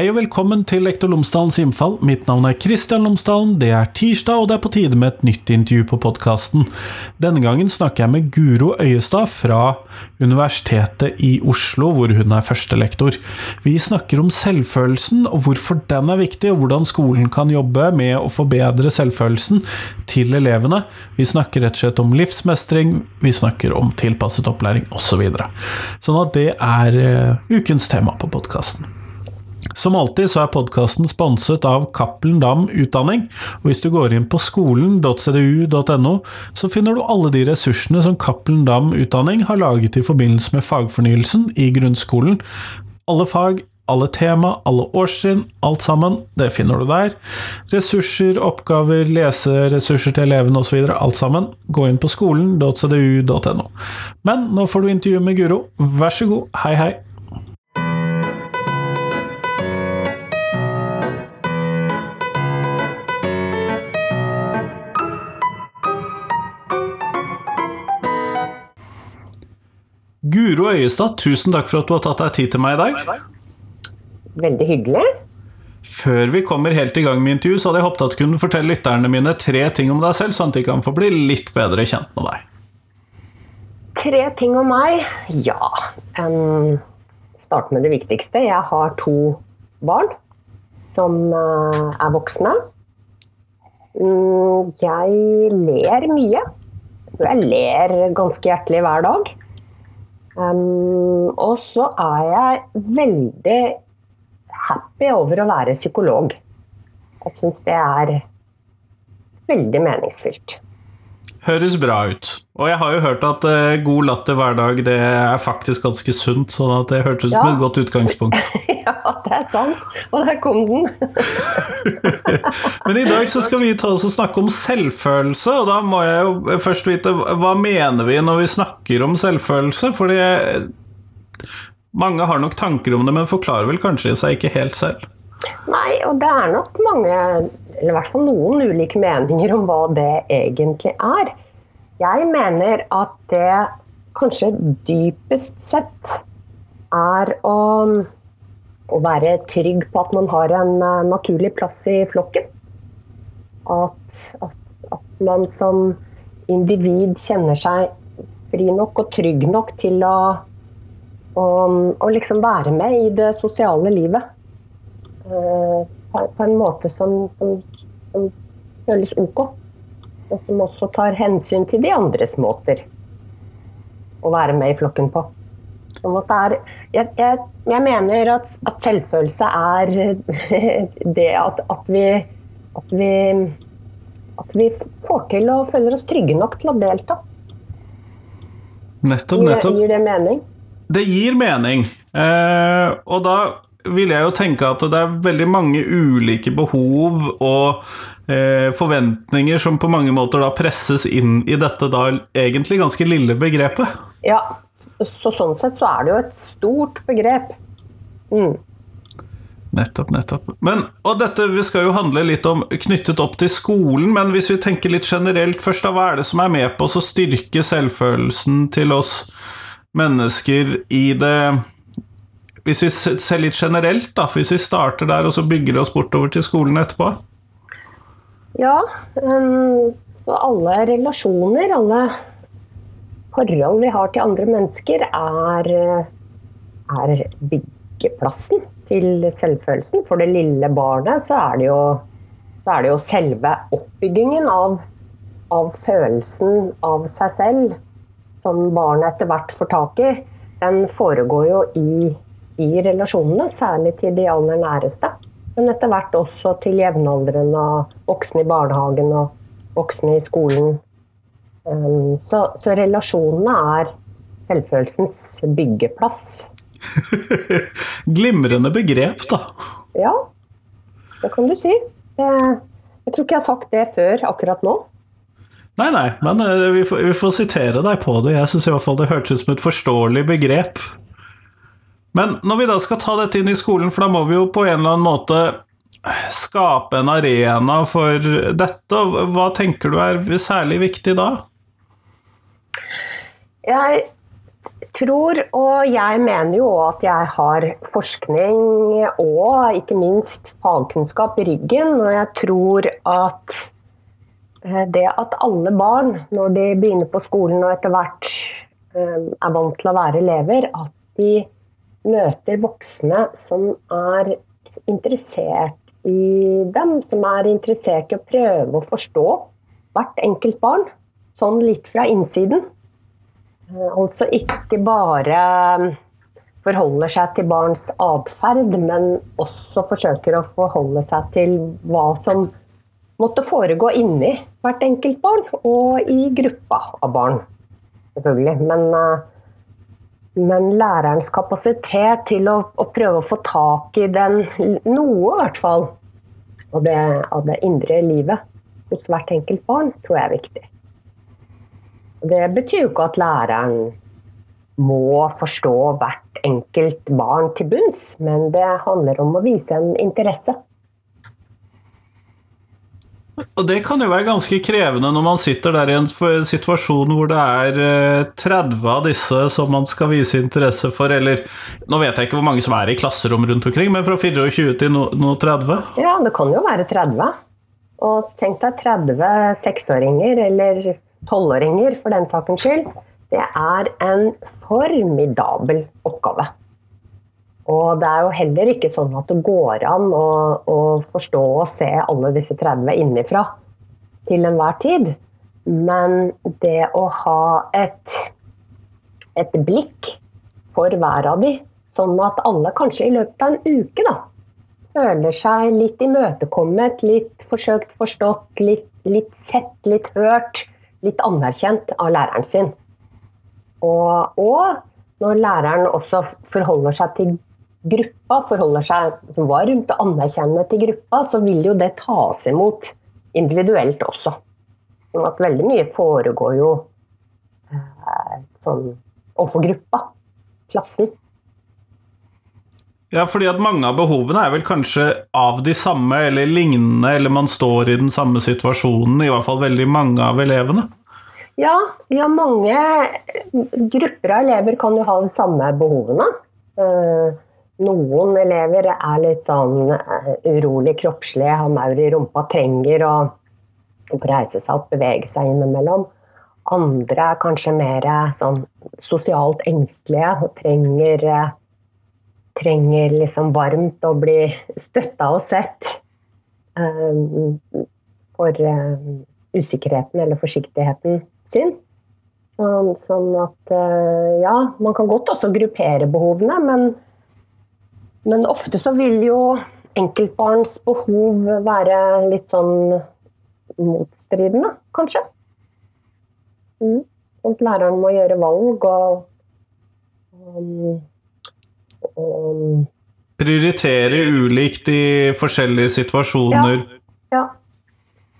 Hei og velkommen til Lektor Lomsdalens innfall. Mitt navn er Kristian Lomsdalen. Det er tirsdag, og det er på tide med et nytt intervju på podkasten. Denne gangen snakker jeg med Guro Øyestad fra Universitetet i Oslo, hvor hun er førstelektor. Vi snakker om selvfølelsen, og hvorfor den er viktig, og hvordan skolen kan jobbe med å forbedre selvfølelsen til elevene. Vi snakker rett og slett om livsmestring, vi snakker om tilpasset opplæring osv. Så sånn at det er uh, ukens tema på podkasten. Som alltid så er podkasten sponset av Cappelen Dam Utdanning, og hvis du går inn på skolen.cdu.no, så finner du alle de ressursene som Cappelen Dam Utdanning har laget i forbindelse med fagfornyelsen i grunnskolen. Alle fag, alle tema, alle årstrinn, alt sammen, det finner du der. Ressurser, oppgaver, leseressurser til elevene osv., alt sammen. Gå inn på skolen.cdu.no. Men nå får du intervju med Guro, vær så god, hei hei! Guro Øyestad, tusen takk for at du har tatt deg tid til meg i dag. Veldig hyggelig. Før vi kommer helt i gang med intervju, så hadde jeg håpet at du kunne fortelle lytterne mine tre ting om deg selv, sånn at de kan få bli litt bedre kjent med deg. Tre ting om meg? Ja. Um, start med det viktigste. Jeg har to barn som uh, er voksne. Um, jeg ler mye. Jeg ler ganske hjertelig hver dag. Um, og så er jeg veldig happy over å være psykolog. Jeg syns det er veldig meningsfylt. Høres bra ut. Og jeg har jo hørt at uh, god latter hver dag det er faktisk ganske sunt, sånn at det hørtes ut som et godt utgangspunkt. ja, det er sant. Og der kom den. Men i dag så skal vi ta oss og snakke om selvfølelse, og da må jeg jo først vite hva mener vi når vi snakker om selvfølelse? Fordi mange har nok tanker om det, men forklarer vel kanskje seg ikke helt selv? Nei, og det er nok mange eller i hvert fall noen ulike meninger om hva det egentlig er. Jeg mener at det kanskje dypest sett er å, å være trygg på at man har en uh, naturlig plass i flokken. At, at, at, man som individ kjenner seg fri nok og trygg nok til å, å, å liksom være med i det sosiale livet. Uh, på en måte som, som, som føles ok. Og som også tar hensyn til de andres måter å være med i flokken på. Sånn er, jeg, jeg, jeg, mener at, at, selvfølelse er det at, at, vi, at, vi, at vi får til og føler oss trygge nok til å delta. Nettopp, nettopp. Gir, gir det mening? Det gir mening. Eh, og da vil jeg jo tenke at det er veldig mange ulike behov og eh, forventninger som på mange måter da presses inn i dette da egentlig ganske lille begrepet. Ja, så sånn sett så er det jo et stort begrep. Mm. Nettopp, nettopp. Men, og dette vi skal jo handle litt om knyttet opp til skolen, men hvis vi tenker litt generelt først, da, hva er det som er med på å styrke selvfølelsen til oss mennesker i det hvis vi ser litt generelt, da, hvis vi starter der og så bygger det oss bortover til skolen etterpå? Ja, um, alle relasjoner, alle forhold vi har til andre mennesker, er, er byggeplassen til selvfølelsen. For det lille barnet så er det jo, er det jo selve oppbyggingen av, av følelsen av seg selv som barnet etter hvert får tak i. Den foregår jo i i relasjonene, særlig til de aller næreste. Men etter hvert også til jevnaldrende og voksne i barnehagen og voksne i skolen. Um, så, så relasjonene er selvfølelsens byggeplass. Glimrende begrep, da. Ja, det kan du si. Jeg tror ikke jeg har sagt det før akkurat nå. Nei, nei, men eh, vi får, vi får sitere deg på det. Jeg syns i hvert fall det hørtes ut som et forståelig begrep. Men når vi da skal ta dette inn i skolen, for da må vi jo på en eller annen måte skape en arena for dette. Hva tenker du er særlig viktig da? Jeg tror, og jeg mener jo at jeg har forskning og ikke minst fagkunnskap i ryggen, og jeg tror at eh, det at alle barn, når de begynner på skolen og etter hvert eh, er vant til å være elever, at de møter voksne som er interessert i dem, som er interessert i å prøve å forstå hvert enkelt barn, sånn litt fra innsiden. Eh, altså ikke bare um, forholder seg til barns atferd, men også forsøker å forholde seg til hva som måtte foregå inni hvert enkelt barn, og i gruppa av barn, selvfølgelig. Men, uh, men lærerens kapasitet til å, å, prøve å få tak i den, noe i hvert fall, av det, av det indre livet hos hvert enkelt barn, tror jeg er viktig. Det betyr jo ikke at læreren må forstå hvert enkelt barn til bunns, men det handler om å vise en interesse. Og Det kan jo være ganske krevende når man sitter der i en situasjon hvor det er 30 eh, av disse som man skal vise interesse for, eller Nå vet jeg ikke hvor mange som er i klasserom rundt omkring, men fra 24 til no, no 30? Ja, det kan jo være 30. Og tenk deg 30 seksåringer eller tolvåringer for den sakens skyld, det er en formidabel oppgave. Og det er jo heller ikke sånn at det går an å, å forstå og se alle disse 30 innifra til enhver tid. Men det å ha et, et blikk for hver av de, sånn at alle kanskje i løpet av en uke da, føler seg litt imøtekommet, litt forsøkt forstått, litt, litt sett, litt hørt, litt anerkjent av læreren sin. Og, og, når læreren også forholder seg til gruppa, forholder seg varmt og anerkjennende til gruppa, så vil jo det tas imot individuelt også. Sånn at veldig mye foregår jo eh, sånn overfor gruppa, klassen. Ja, fordi at mange av behovene er vel kanskje av de samme eller lignende, eller man står i den samme situasjonen, i hvert fall veldig mange av elevene? Ja, ja mange grupper av elever kan jo ha de samme behovene. Eh, noen elever er litt sånn eh, urolig kroppslig, har maur i rumpa, trenger å reise seg opp, bevege seg innimellom. Andre er kanskje mer sånn sosialt engstelige og trenger trenger liksom varmt å bli støtta og sett for usikkerheten eller forsiktigheten sin. Sånn, sånn at ja, man kan godt også gruppere behovene, men, men ofte så vil jo enkeltbarns behov være litt sånn motstridende, kanskje. Mm. At læreren må gjøre valg og og, og Prioritere ulikt i forskjellige situasjoner. Ja. ja.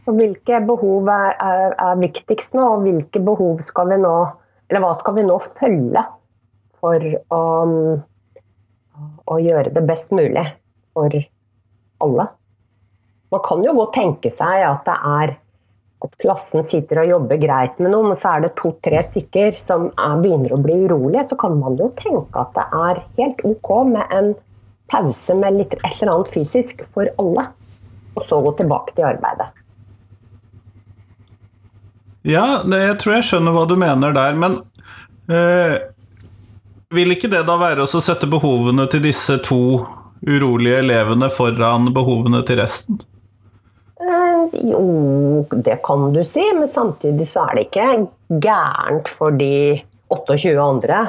Og hvilke behov er, er, er, viktigst nå, og hvilke behov skal vi nå Eller hva skal vi nå følge for å, å gjøre det best mulig for alle? Man kan jo godt tenke seg at det er at klassen sitter og jobber greit med noe, men så er det to-tre stykker som er, begynner å bli urolige, så kan man jo tenke at det er helt ok med en pause med litt et eller annet fysisk for alle. Og så gå tilbake til arbeidet. Ja, det, jeg tror jeg skjønner hva du mener der, men øh, vil ikke det da være å sette behovene til disse to urolige elevene foran behovene til resten? Eh, jo, det kan du si, men samtidig så er det ikke gærent for de 28 andre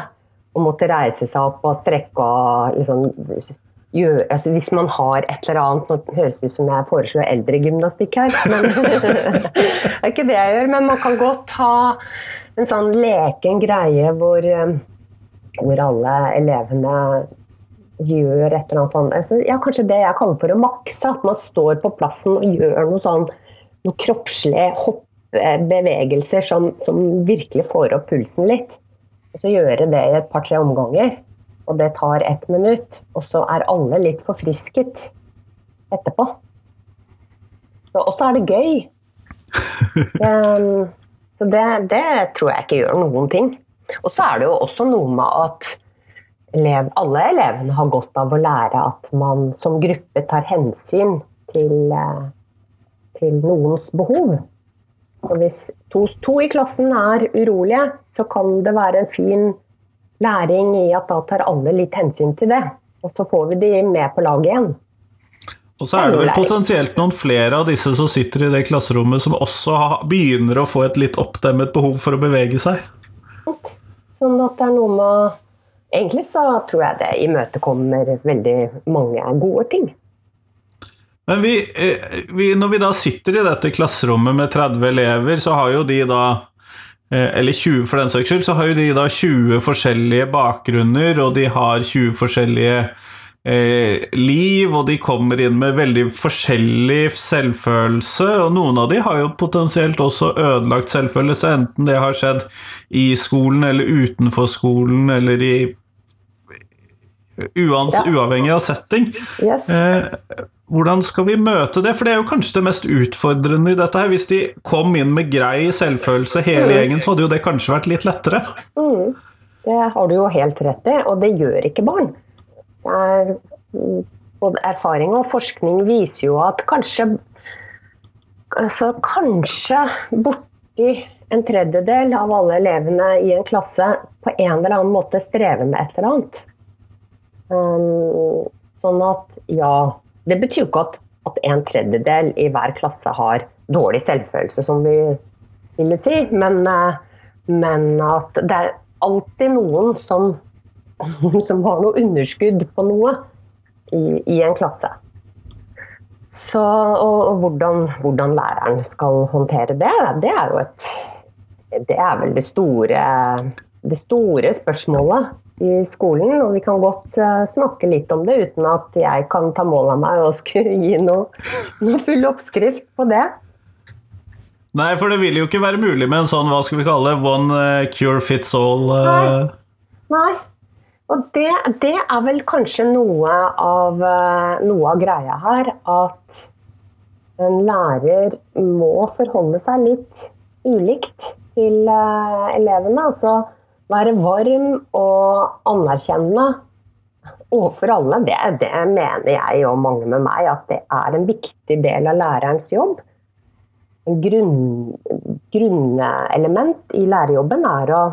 å måtte reise seg opp og strekke og liksom gjøre altså Hvis man har et eller annet Nå høres det ut som jeg foreslår eldregymnastikk her, men det er ikke det jeg gjør. Men man kan godt ha en sånn leken greie hvor, eh, hvor alle elevene gjør et eller annet sånt. Altså, ja, kanskje det jeg kaller for å makse. At man står på plassen og gjør noe sånn noen kroppslige hoppbevegelser som, som virkelig får opp pulsen litt. Og så gjøre det i et par-tre omganger. Og det tar ett minutt. Og så er alle litt forfrisket etterpå. Så også er det gøy. Um, så det, det, tror jeg ikke gjør noen ting. Og så er det jo også noe med at elev, alle elevene har godt av å lære at man som gruppe tar hensyn til, eh, til noens behov. Og hvis to, to, i klassen er urolige, så kan det være en fin læring i at da tar alle litt hensyn til det. Og så får vi de med på laget igjen. Og så er det vel potensielt noen flere av disse som sitter i det klasserommet som også begynner å få et litt oppdemmet behov for å bevege seg. Sånn at det er noe med Egentlig så tror jeg det imøtekommer veldig mange gode ting. Men vi, eh, vi, når vi da sitter i dette klasserommet med 30 elever, så har jo de da eh, eller 20 for den saks skyld, så har jo de da 20 forskjellige bakgrunner, og de har 20 forskjellige eh, liv, og de kommer inn med veldig forskjellig selvfølelse. Og noen av de har jo potensielt også ødelagt selvfølelse, enten det har skjedd i skolen eller utenfor skolen eller i uans, ja. Uavhengig av setting. Yes. Eh, hvordan skal vi møte det? For det er jo kanskje det mest utfordrende i dette. her. Hvis de kom inn med grei selvfølelse hele mm. gjengen, så hadde jo det kanskje vært litt lettere. Mm. Det har du jo helt rett i, og det gjør ikke barn. Er, både erfaring og forskning viser jo at kanskje altså kanskje borti en tredjedel av alle elevene i en klasse på en eller annen måte strever med et eller annet. Um, sånn at ja Det betyr jo ikke at, at en tredjedel i hver klasse har dårlig selvfølelse, som vi ville si, men, uh, men at det er alltid noen som som har noe underskudd på noe i, i en klasse. Så, og, og hvordan, hvordan, læreren skal håndtere det, det er jo et Det er vel det store, det store spørsmålet i skolen. Og vi kan godt uh, snakke litt om det uten at jeg kan ta mål av meg og skulle gi noe, noe full oppskrift på det. Nei, for det vil jo ikke være mulig med en sånn, hva skal vi kalle det, one uh, cure fits all. Uh... Nei. Nei. Og det, det, er vel kanskje noe av, eh, noe av greia her. At en lærer må forholde seg litt ulikt til uh, elevene. Altså være varm og anerkjennende overfor alle. Det, det, mener jeg og mange med meg at det er en viktig del av lærerens jobb. En grunn, grunnelement i lærerjobben er å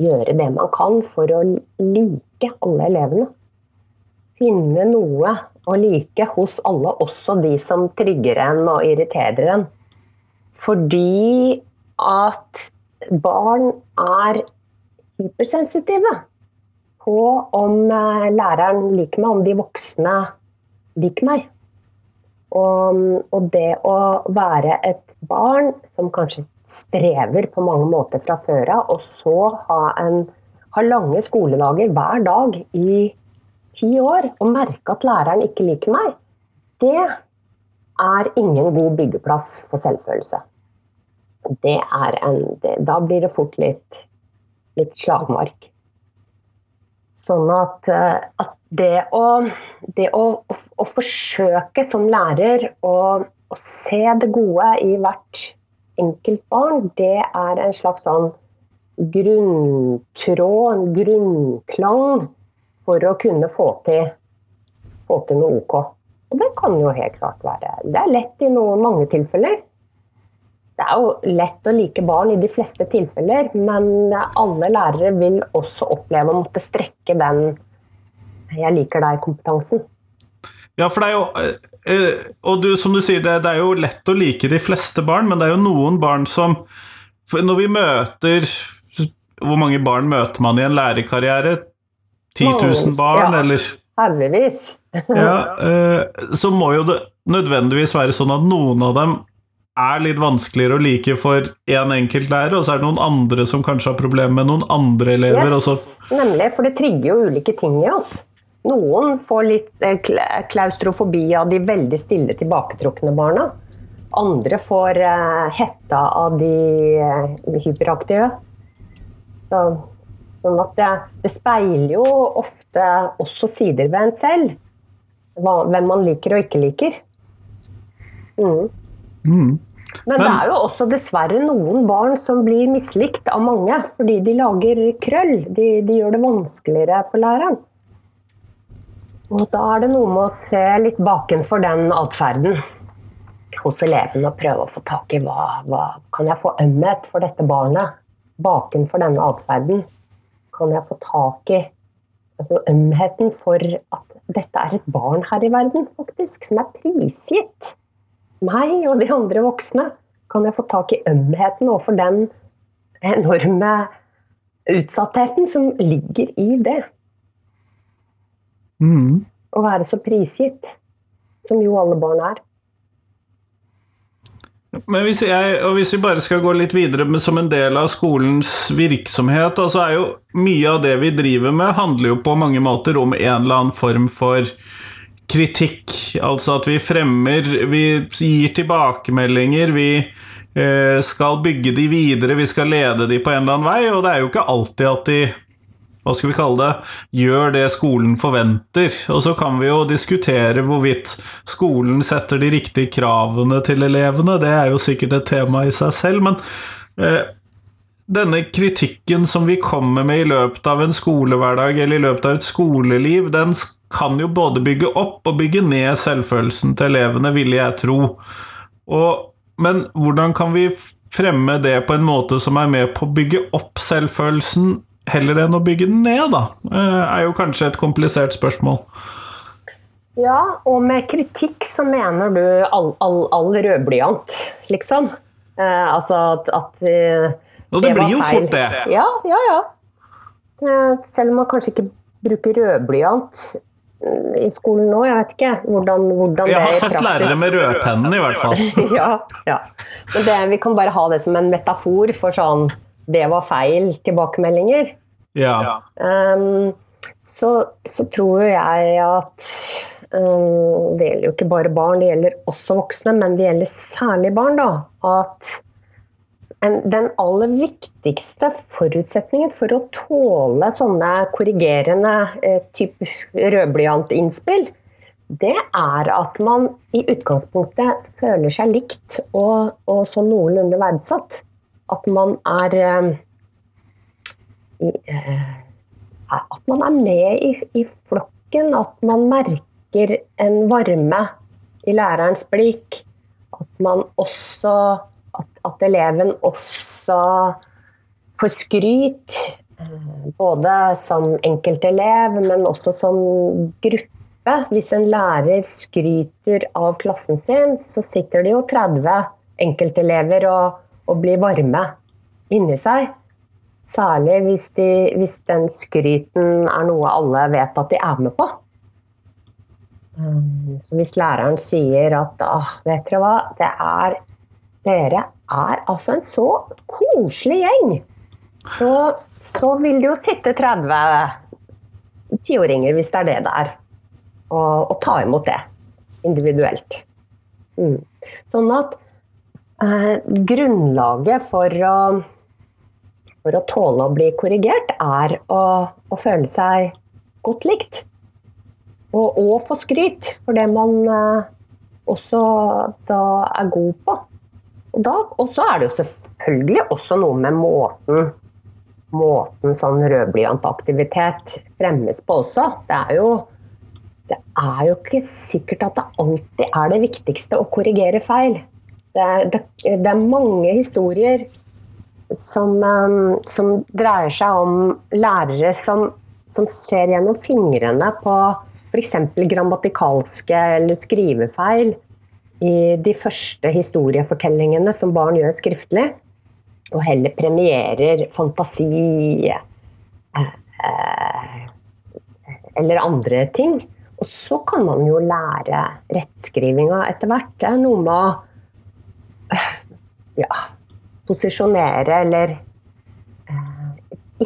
gjøre det man kan for å like alle elevene. Finne noe å like hos alle, også de som trigger en og irriterer en. Fordi at barn er hypersensitive på om eh, læreren liker meg, om de voksne liker meg. Og, og det å være et barn som kanskje strever på mange måter fra før av, og så ha, en, ha lange skoledager hver dag i ti år og merke at læreren ikke liker meg, det er ingen god byggeplass for selvfølelse. Det er en, det, da blir det fort litt, litt slagmark. Sånn at, eh, at det, å, det å, å, å, forsøke som lærer å, å se det gode i hvert enkeltbarn, det er en slags sånn grunntråd, en grunnklang, for å kunne få til, få til noe OK. Og det kan jo helt klart være Det er lett i noen, mange tilfeller. Det er jo lett å like barn i de fleste tilfeller, men alle lærere vil også oppleve å måtte strekke den 'jeg liker deg'-kompetansen. Ja, for det er jo eh, eh, Og du, som du sier, det, det, er jo lett å like de fleste barn, men det er jo noen barn som Når vi møter Hvor mange barn møter man i en lærerkarriere? 10 000 barn, ja, eller Heldigvis. ja, eh, så må jo det nødvendigvis være sånn at noen av dem er litt vanskeligere å like for én en enkelt lærer, og så er det noen andre som kanskje har problemer med noen andre elever. Yes, nemlig, for det trigger jo ulike ting i oss. Noen får litt eh, klaustrofobi av de veldig stille, tilbaketrukne barna. Andre får eh, hetta av de eh, hyperaktive. Så, sånn at det, det, speiler jo ofte også sider ved en selv. Hvem man liker og ikke liker. Mm. Mm. Men, det er jo også dessverre noen barn som blir mislikt av mange fordi de lager krøll. De, de gjør det vanskeligere for læreren. Og da er det noe med å se litt bakenfor den atferden hos elevene og prøve å få tak i hva, hva Kan jeg få ømhet for dette barnet bakenfor denne atferden? Kan jeg få tak i altså, ømheten for at dette er et barn her i verden, faktisk, som er prisgitt meg og de andre voksne? Kan jeg få tak i ømheten overfor den enorme utsattheten som ligger i det? Mm. Å være så prisgitt, som jo alle barn er. Men hvis, jeg, og hvis vi bare skal gå litt videre med, som en del av skolens virksomhet, altså er jo mye av det vi driver med, handler jo på mange måter om en eller annen form for kritikk. Altså at vi fremmer Vi gir tilbakemeldinger, vi eh, skal bygge de videre, vi skal lede de på en eller annen vei, og det er jo ikke alltid at de hva skal vi kalle det, gjør det skolen forventer. Og så kan vi jo diskutere hvorvidt skolen setter de riktige kravene til elevene, det er jo sikkert et tema i seg selv, men eh, denne kritikken som vi kommer med i løpet av en skolehverdag eller i løpet av et skoleliv, den kan jo både bygge opp og bygge ned selvfølelsen til elevene, ville jeg tro. Og, men hvordan kan vi fremme det på en måte som er med på å bygge opp selvfølelsen heller enn å bygge den ned, da? Eh, er jo kanskje et komplisert spørsmål. Ja, og med kritikk så mener du all, all, all rødblyant, liksom? Eh, altså at, at eh, Og det, det blir jo feil. fort det. Ja, ja, ja. Eh, selv om man kanskje ikke bruker rødblyant mm, i skolen nå, jeg vet ikke hvordan, hvordan Jeg har sett lærere med rødpennen, i hvert fall. ja, ja. Men det, vi kan bare ha det som en metafor for sånn det var feil tilbakemeldinger. Ja. Um, så, så, tror jeg at um, Det gjelder jo ikke bare barn, det gjelder også voksne, men det gjelder særlig barn. da, At en, den aller viktigste forutsetningen for å tåle sånne korrigerende eh, type rødblyantinnspill, det er at man i utgangspunktet føler seg likt og, og sånn noenlunde verdsatt at man er eh, eh, At man er med i, i flokken, at man merker en varme i lærerens blikk. At man også at, at eleven også får skryt. Eh, både som enkeltelev, men også som gruppe. Hvis en lærer skryter av klassen sin, så sitter det jo 30 enkeltelever og og bli varme inni seg. Særlig hvis, de, hvis, den skryten er noe alle vet at de er med på. Um, hvis læreren sier at ah, vet dere hva, det er, dere er altså en så koselig gjeng, så, så vil det jo sitte 30 tiåringer, hvis det er det det er, og, og ta imot det individuelt. Mm. Sånn at Eh, grunnlaget for å, for å, tåle å bli korrigert, er å, å føle seg godt likt. Og, og få skryt for det man eh, også da er god på. Og, da, og så er det jo selvfølgelig også noe med måten måten sånn rødblyantaktivitet fremmes på også. Det er, jo, det er jo ikke sikkert at det alltid er det viktigste å korrigere feil. Det, det, det er mange historier som, um, som, dreier seg om lærere som, som ser gjennom fingrene på f.eks. grammatikalske eller skrivefeil i de første historiefortellingene som barn gjør skriftlig, og heller premierer fantasi eh, eh, eller andre ting. Og så kan man jo lære rettskrivinga etter hvert. Det er noe med å ja, posisjonere eller eh,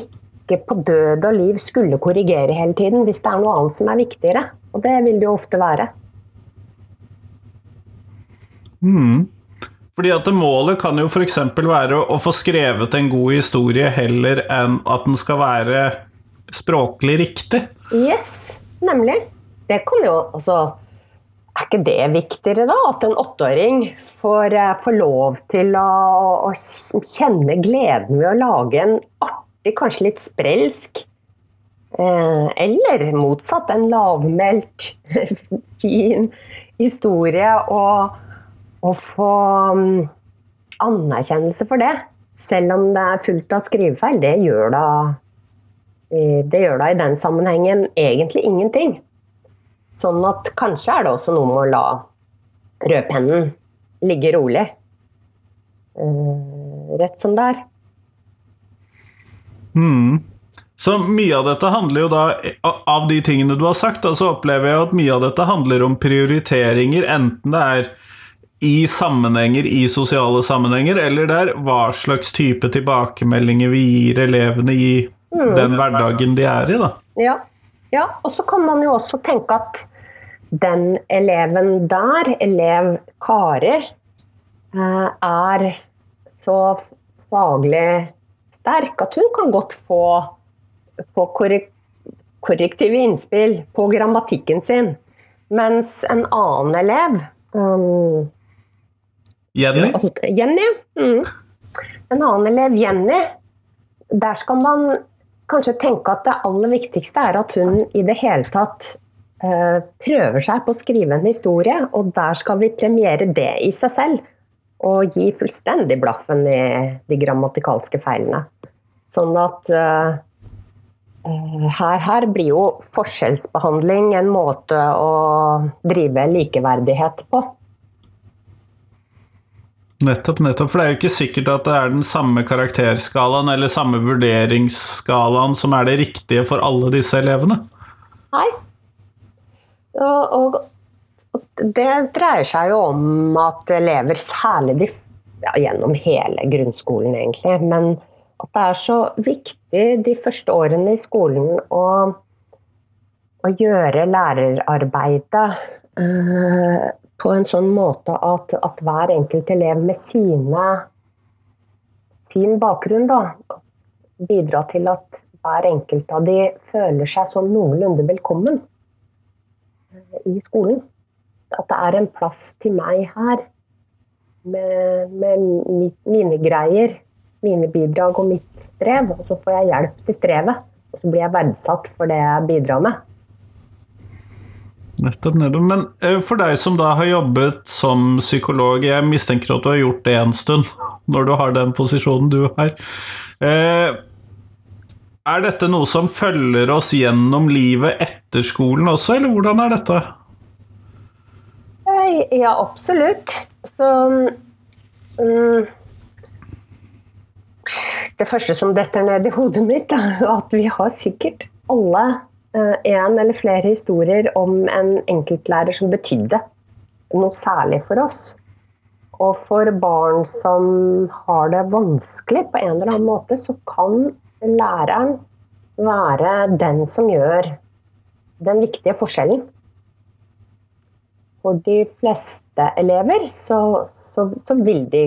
ikke på død og liv skulle korrigere hele tiden hvis det er noe annet som er viktigere. Og det vil det jo ofte være. Mm. Fordi at Målet kan jo f.eks. være å få skrevet en god historie heller enn at den skal være språklig riktig. Yes, nemlig. Det kan jo altså er ikke det viktigere, da? At en åtteåring får, eh, får, lov til å, å, kjenne gleden ved å lage en artig, kanskje litt sprelsk, eh, eller motsatt, en lavmælt, fin historie, og, og få um, anerkjennelse for det. Selv om det er fullt av skrivefeil. Det gjør da, det gjør da i den sammenhengen egentlig ingenting. Sånn at kanskje er det også noe med å la rødpennen ligge rolig. Uh, rett som det er. Mm. Så mye av dette handler jo da Av de tingene du har sagt, da, så opplever jeg at mye av dette handler om prioriteringer, enten det er i sammenhenger, i sosiale sammenhenger, eller det er hva slags type tilbakemeldinger vi gir elevene i mm. den hverdagen de er i, da. Ja. Ja, og så kan man jo også tenke at den eleven der, elev Kari, eh, er så faglig sterk at hun kan godt få, få korrektive innspill på grammatikken sin. Mens en annen elev um, Jenny? Jenny. Mm. En annen elev, Jenny, der skal man kanskje tenke at det aller viktigste er at hun i det hele tatt uh, prøver seg på å skrive en historie, og der skal vi premiere det i seg selv. Og gi fullstendig blaffen i de grammatikalske feilene. Sånn at uh, her, her, blir jo forskjellsbehandling en måte å drive likeverdighet på. Nettopp, nettopp. For det er jo ikke sikkert at det er den samme karakterskalaen eller samme vurderingsskalaen som er det riktige for alle disse elevene. Nei. Og, og, det dreier seg jo om at elever, særlig de, ja, gjennom hele grunnskolen egentlig, men at det er så viktig de første årene i skolen å, å gjøre lærerarbeidet øh, på en sånn måte at, at hver enkelt elev med sine, sin bakgrunn da, bidrar til at hver enkelt av de føler seg sånn noenlunde velkommen i skolen. At det er en plass til meg her med, med mine greier, mine bidrag og mitt strev. Og så får jeg hjelp til strevet. Og så blir jeg verdsatt for det jeg bidrar med. Nettopp, nettopp. Men eh, for deg som da har jobbet som psykolog, jeg mistenker at du har gjort det en stund, når du har den posisjonen du har. Eh, er dette noe som følger oss gjennom livet etter skolen også, eller hvordan er dette? Ja, absolutt. Så um, Det første som detter ned i hodet mitt, er at vi har sikkert alle en eller flere historier om en enkeltlærer som betydde noe særlig for oss. Og for barn som har det vanskelig på en eller annen måte, så kan læreren være den som gjør den viktige forskjellen. For de fleste elever så, så, så, vil de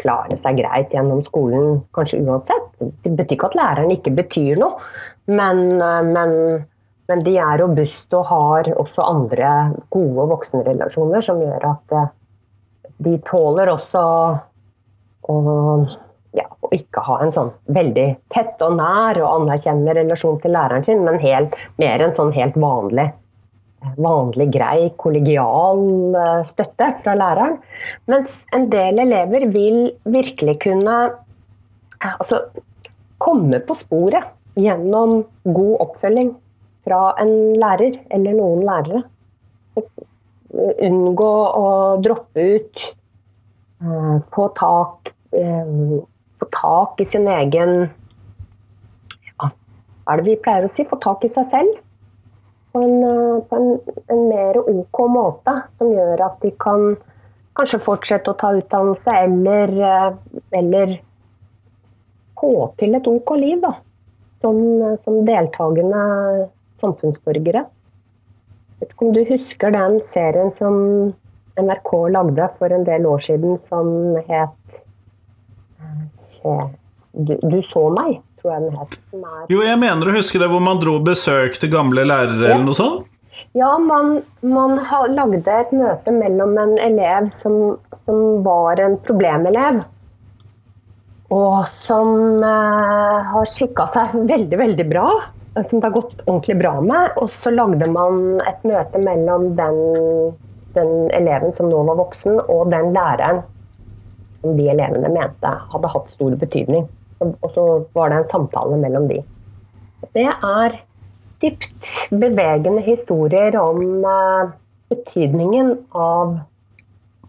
klare seg greit gjennom skolen, kanskje uansett. Det betyr ikke at læreren ikke betyr noe, men, eh, men men de er robuste og har også andre gode voksenrelasjoner som gjør at eh, de tåler også å, ja, ikke ha en sånn veldig tett og nær og anerkjennende relasjon til læreren sin, men helt, mer en sånn helt vanlig, vanlig grei kollegial eh, støtte fra læreren. Mens en del elever vil virkelig kunne eh, altså, komme på sporet gjennom god oppfølging fra en lærer eller noen lærere. Unngå å droppe ut. Eh, få tak, eh, få tak i sin egen ja, Hva er det vi pleier å si? Få tak i seg selv. På en, eh, på en, en mer OK måte, som gjør at de kan kanskje fortsette å ta utdannelse eller, eller få til et OK liv. da. Som, som deltakende samfunnsborgere. Vet ikke om du husker den serien som NRK lagde for en del år siden som het eh, Du, du så meg, tror jeg den het. Jo, jeg mener å huske det, hvor man dro besøk til gamle lærere ja. eller noe sånt? Ja, man, man lagde et møte mellom en elev som, som var en problemelev, og som eh, har skikka seg veldig, veldig bra. Som det har gått ordentlig bra med. Og så lagde man et møte mellom den, den eleven som nå var voksen, og den læreren som de elevene mente hadde hatt stor betydning. Og så var det en samtale mellom de. Det er dypt bevegende historier om eh, betydningen av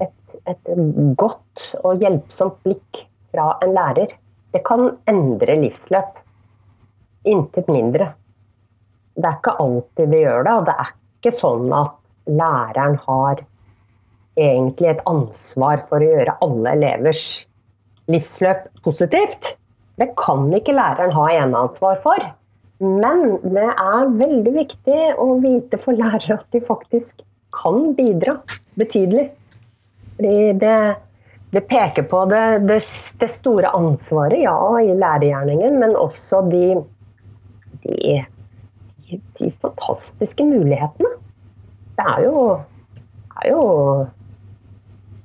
et, et, godt og hjelpsomt blikk fra en lærer. Det kan endre livsløp. Intet mindre. Det er ikke alltid det gjør det, og det er ikke sånn at læreren har egentlig et ansvar for å gjøre alle elevers livsløp positivt. Det kan ikke læreren ha eneansvar for. Men det er veldig viktig å vite for lærere at de faktisk kan bidra betydelig. Fordi det, det peker på det, det, det, store ansvaret, ja, i lærergjerningen, men også de, de, de fantastiske mulighetene. Det er jo, er jo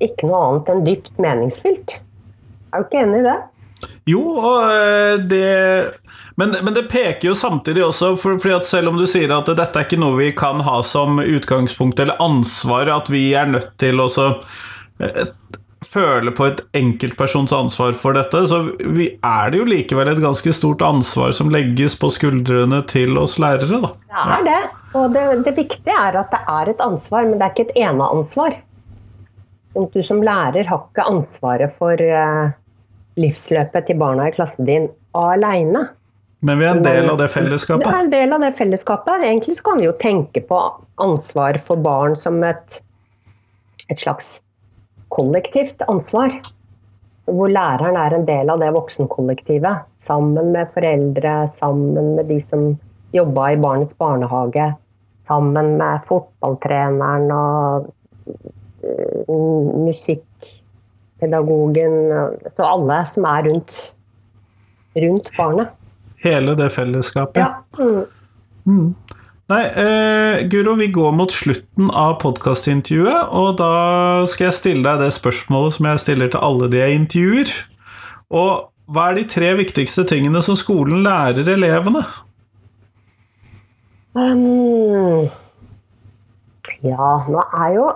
ikke noe annet enn dypt meningsfylt. Er du ikke enig i det? Jo, og eh, det men, men, det peker jo samtidig også, for, for selv om du sier at dette er ikke noe vi kan ha som utgangspunkt eller ansvar, at vi er nødt til å eh, føle på et enkeltpersons ansvar for dette, så vi, er det jo likevel et ganske stort ansvar som legges på skuldrene til oss lærere, da. Det er det. Og det, det viktige er at det er et ansvar, men det er ikke et eneansvar. Du som lærer har ikke ansvaret for uh, livsløpet til barna i klassen din aleine. Men vi er en del av det fellesskapet? Vi er en del av det fellesskapet. Egentlig så kan vi jo tenke på ansvar for barn som et, et slags kollektivt ansvar. Hvor læreren er en del av det voksenkollektivet. Sammen med foreldre, sammen med de som jobba i barnets barnehage. Sammen med fotballtreneren og musikkpedagogen. musikk pedagogen Så alle som er rundt, rundt barnet. Hele det fellesskapet? Ja. Mm. Mm. Nei, eh, Guro, vi går mot slutten av podkastintervjuet, og da skal jeg stille deg det spørsmålet som jeg stiller til alle de jeg intervjuer. Og hva er de tre viktigste tingene som skolen lærer elevene? Um, ja, nå er jo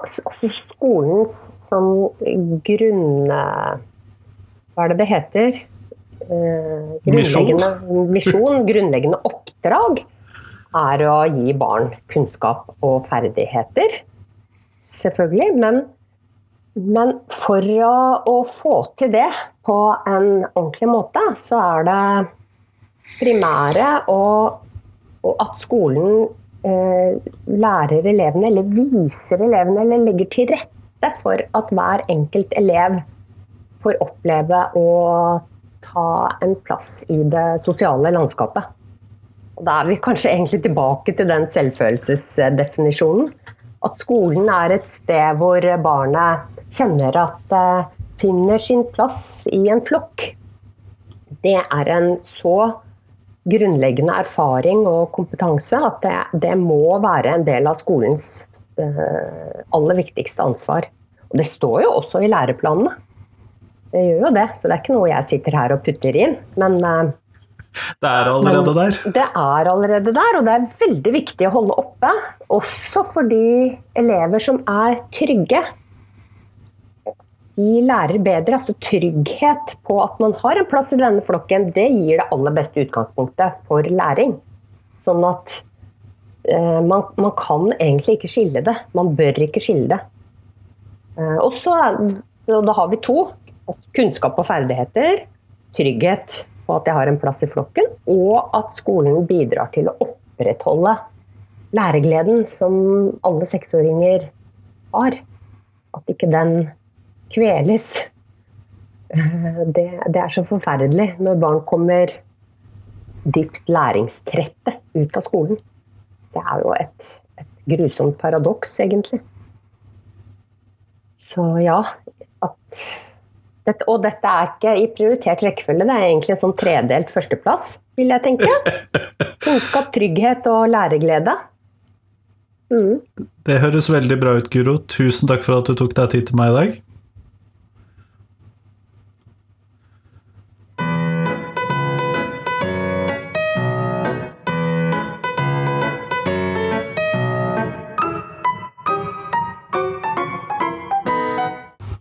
skolens sånn grunn... Hva er det det heter? Uh, grunnleggende misjon, grunnleggende oppdrag, er å gi barn kunnskap og ferdigheter. Selvfølgelig. Men, men for å, å, få til det på en ordentlig måte, så er det primære og, og at skolen Eh, lærer elevene, eller viser elevene, eller legger til rette for at hver enkelt elev får oppleve å ta en plass i det sosiale landskapet. Og da er vi kanskje egentlig tilbake til den selvfølelsesdefinisjonen. At skolen er et sted hvor barnet kjenner at det finner sin plass i en flokk. Det er en så grunnleggende erfaring og kompetanse at det, det må være en del av skolens uh, aller viktigste ansvar. Og det står jo også i læreplanene. Det gjør jo det, så det er ikke noe jeg sitter her og putter inn. Men uh, det er allerede der? Det er allerede der, og det er veldig viktig å holde oppe. Også for de elever som er trygge de lærer bedre. Altså trygghet på at man har en plass i denne flokken, det gir det aller beste utgangspunktet for læring. Sånn at eh, man, man, kan egentlig ikke skille det. Man bør ikke skille det. Eh, og så da har vi to. Kunnskap og ferdigheter. Trygghet på at jeg har en plass i flokken. Og at skolen bidrar til å opprettholde læregleden som alle seksåringer har. At ikke den kveles. Det, det, er så forferdelig når barn kommer dypt læringstrette ut av skolen. Det er jo et, et grusomt paradoks, egentlig. Så ja at dette, Og dette er ikke i prioritert rekkefølge, det er egentlig en sånn tredelt førsteplass, vil jeg tenke. Kunnskap, trygghet og læreglede. Mm. Det høres veldig bra ut, Guro. Tusen takk for at du tok deg tid til meg i dag.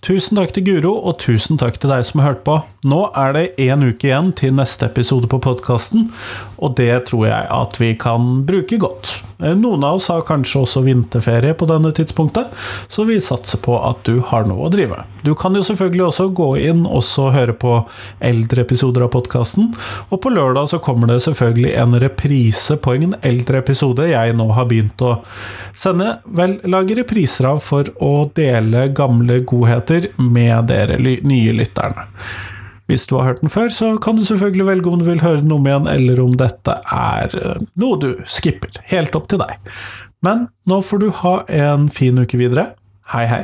Tusen takk til Guro, og tusen takk til deg som har hørt på. Nå er det én uke igjen til neste episode på podkasten, og det tror jeg at vi kan bruke godt. Noen av oss har kanskje også vinterferie på denne tidspunktet, så vi satser på at du har noe å drive. Du kan jo selvfølgelig også gå inn og høre på eldre episoder av podkasten, og på lørdag så kommer det selvfølgelig en reprise på en eldre episode jeg nå har begynt å sende, vel, lage repriser av for å dele gamle godheter med dere nye lytterne. Hvis du har hørt den før, så kan du selvfølgelig velge om du vil høre den om igjen, eller om dette er eh, noe du skipper. Helt opp til deg. Men nå får du ha en fin uke videre. Hei, hei.